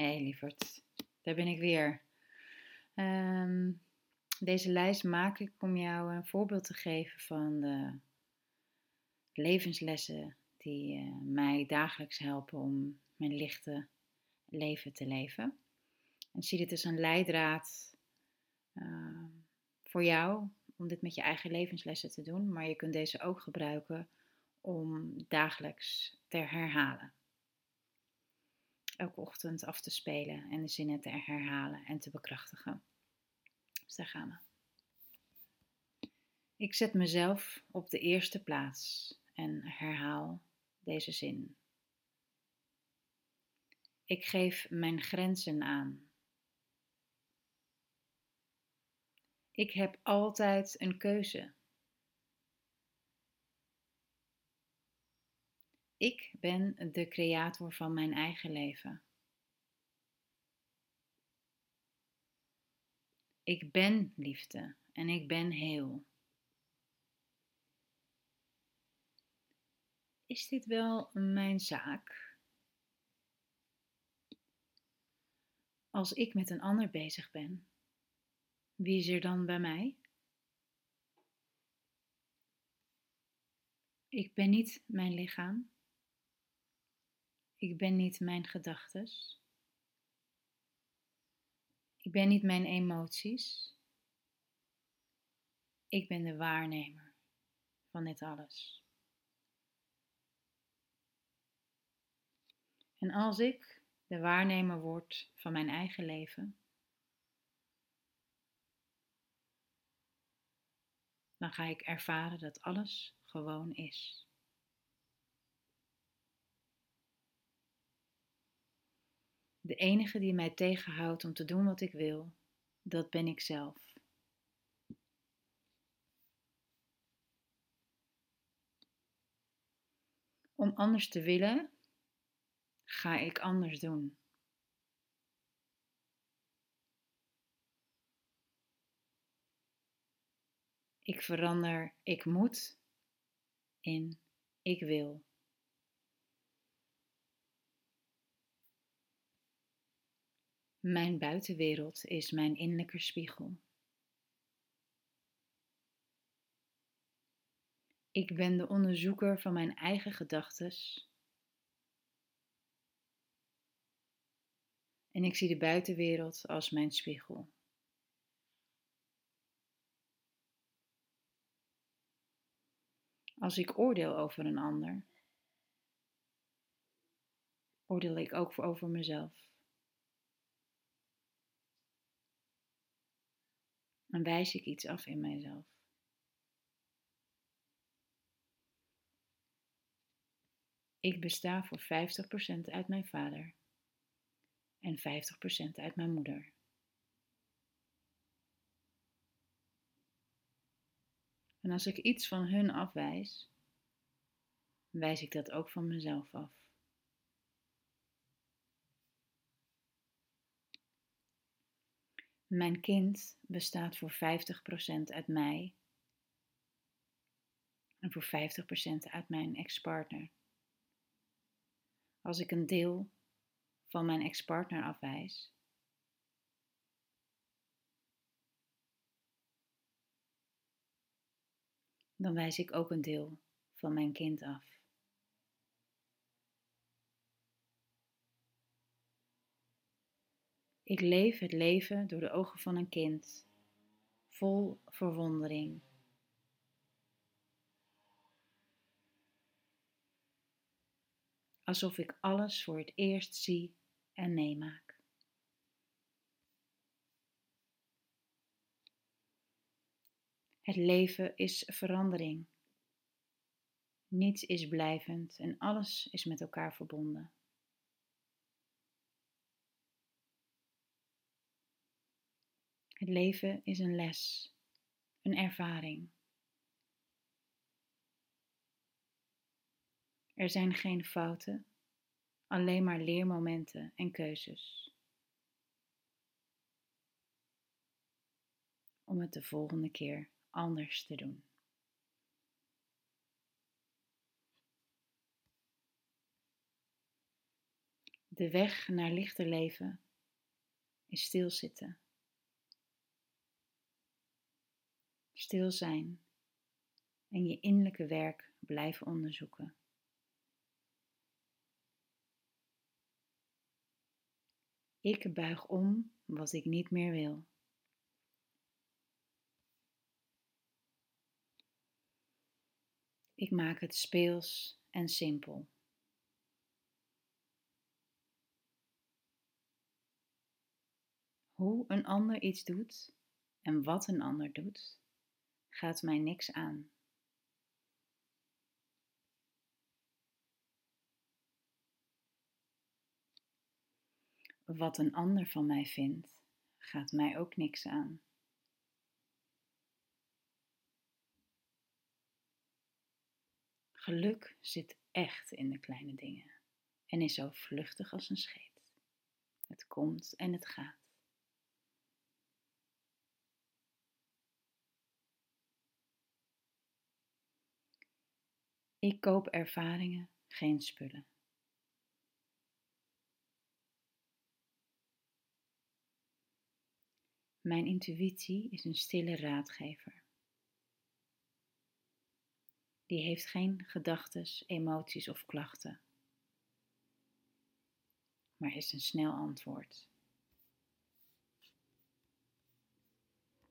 Hey lieverd, daar ben ik weer. Ehm, deze lijst maak ik om jou een voorbeeld te geven van de levenslessen die uh, mij dagelijks helpen om mijn lichte leven te leven. En zie dit als een leidraad uh, voor jou om dit met je eigen levenslessen te doen, maar je kunt deze ook gebruiken om dagelijks te herhalen elke ochtend af te spelen en de zinnen te herhalen en te bekrachtigen. Dus daar gaan we. Ik zet mezelf op de eerste plaats en herhaal deze zin. Ik geef mijn grenzen aan. Ik heb altijd een keuze. Ik ben de creator van mijn eigen leven. Ik ben liefde en ik ben heel. Is dit wel mijn zaak? Als ik met een ander bezig ben, wie is er dan bij mij? Ik ben niet mijn lichaam. Ik ben niet mijn gedachtes. Ik ben niet mijn emoties. Ik ben de waarnemer van dit alles. En als ik de waarnemer word van mijn eigen leven, dan ga ik ervaren dat alles gewoon is. De enige die mij tegenhoudt om te doen wat ik wil, dat ben ik zelf. Om anders te willen, ga ik anders doen. Ik verander ik moet in ik wil. Mijn buitenwereld is mijn innerlijke spiegel. Ik ben de onderzoeker van mijn eigen gedachten. En ik zie de buitenwereld als mijn spiegel. Als ik oordeel over een ander, oordeel ik ook over mezelf. Dan wijs ik iets af in mijzelf. Ik besta voor 50% uit mijn vader en 50% uit mijn moeder. En als ik iets van hun afwijs, wijs ik dat ook van mezelf af. Mijn kind bestaat voor 50% uit mij en voor 50% uit mijn ex-partner. Als ik een deel van mijn ex-partner afwijs, dan wijs ik ook een deel van mijn kind af. Ik leef het leven door de ogen van een kind, vol verwondering. Alsof ik alles voor het eerst zie en meemaak. Het leven is verandering. Niets is blijvend en alles is met elkaar verbonden. Het leven is een les, een ervaring. Er zijn geen fouten, alleen maar leermomenten en keuzes. Om het de volgende keer anders te doen. De weg naar lichter leven is stilzitten. Stil zijn en je innerlijke werk blijven onderzoeken. Ik buig om wat ik niet meer wil. Ik maak het speels en simpel. Hoe een ander iets doet en wat een ander doet, gaat mij niks aan. Wat een ander van mij vindt, gaat mij ook niks aan. Geluk zit echt in de kleine dingen en is zo vluchtig als een scheet. Het komt en het gaat. Ik koop ervaringen, geen spullen. Mijn intuïtie is een stille raadgever. Die heeft geen gedachten, emoties of klachten, maar is een snel antwoord.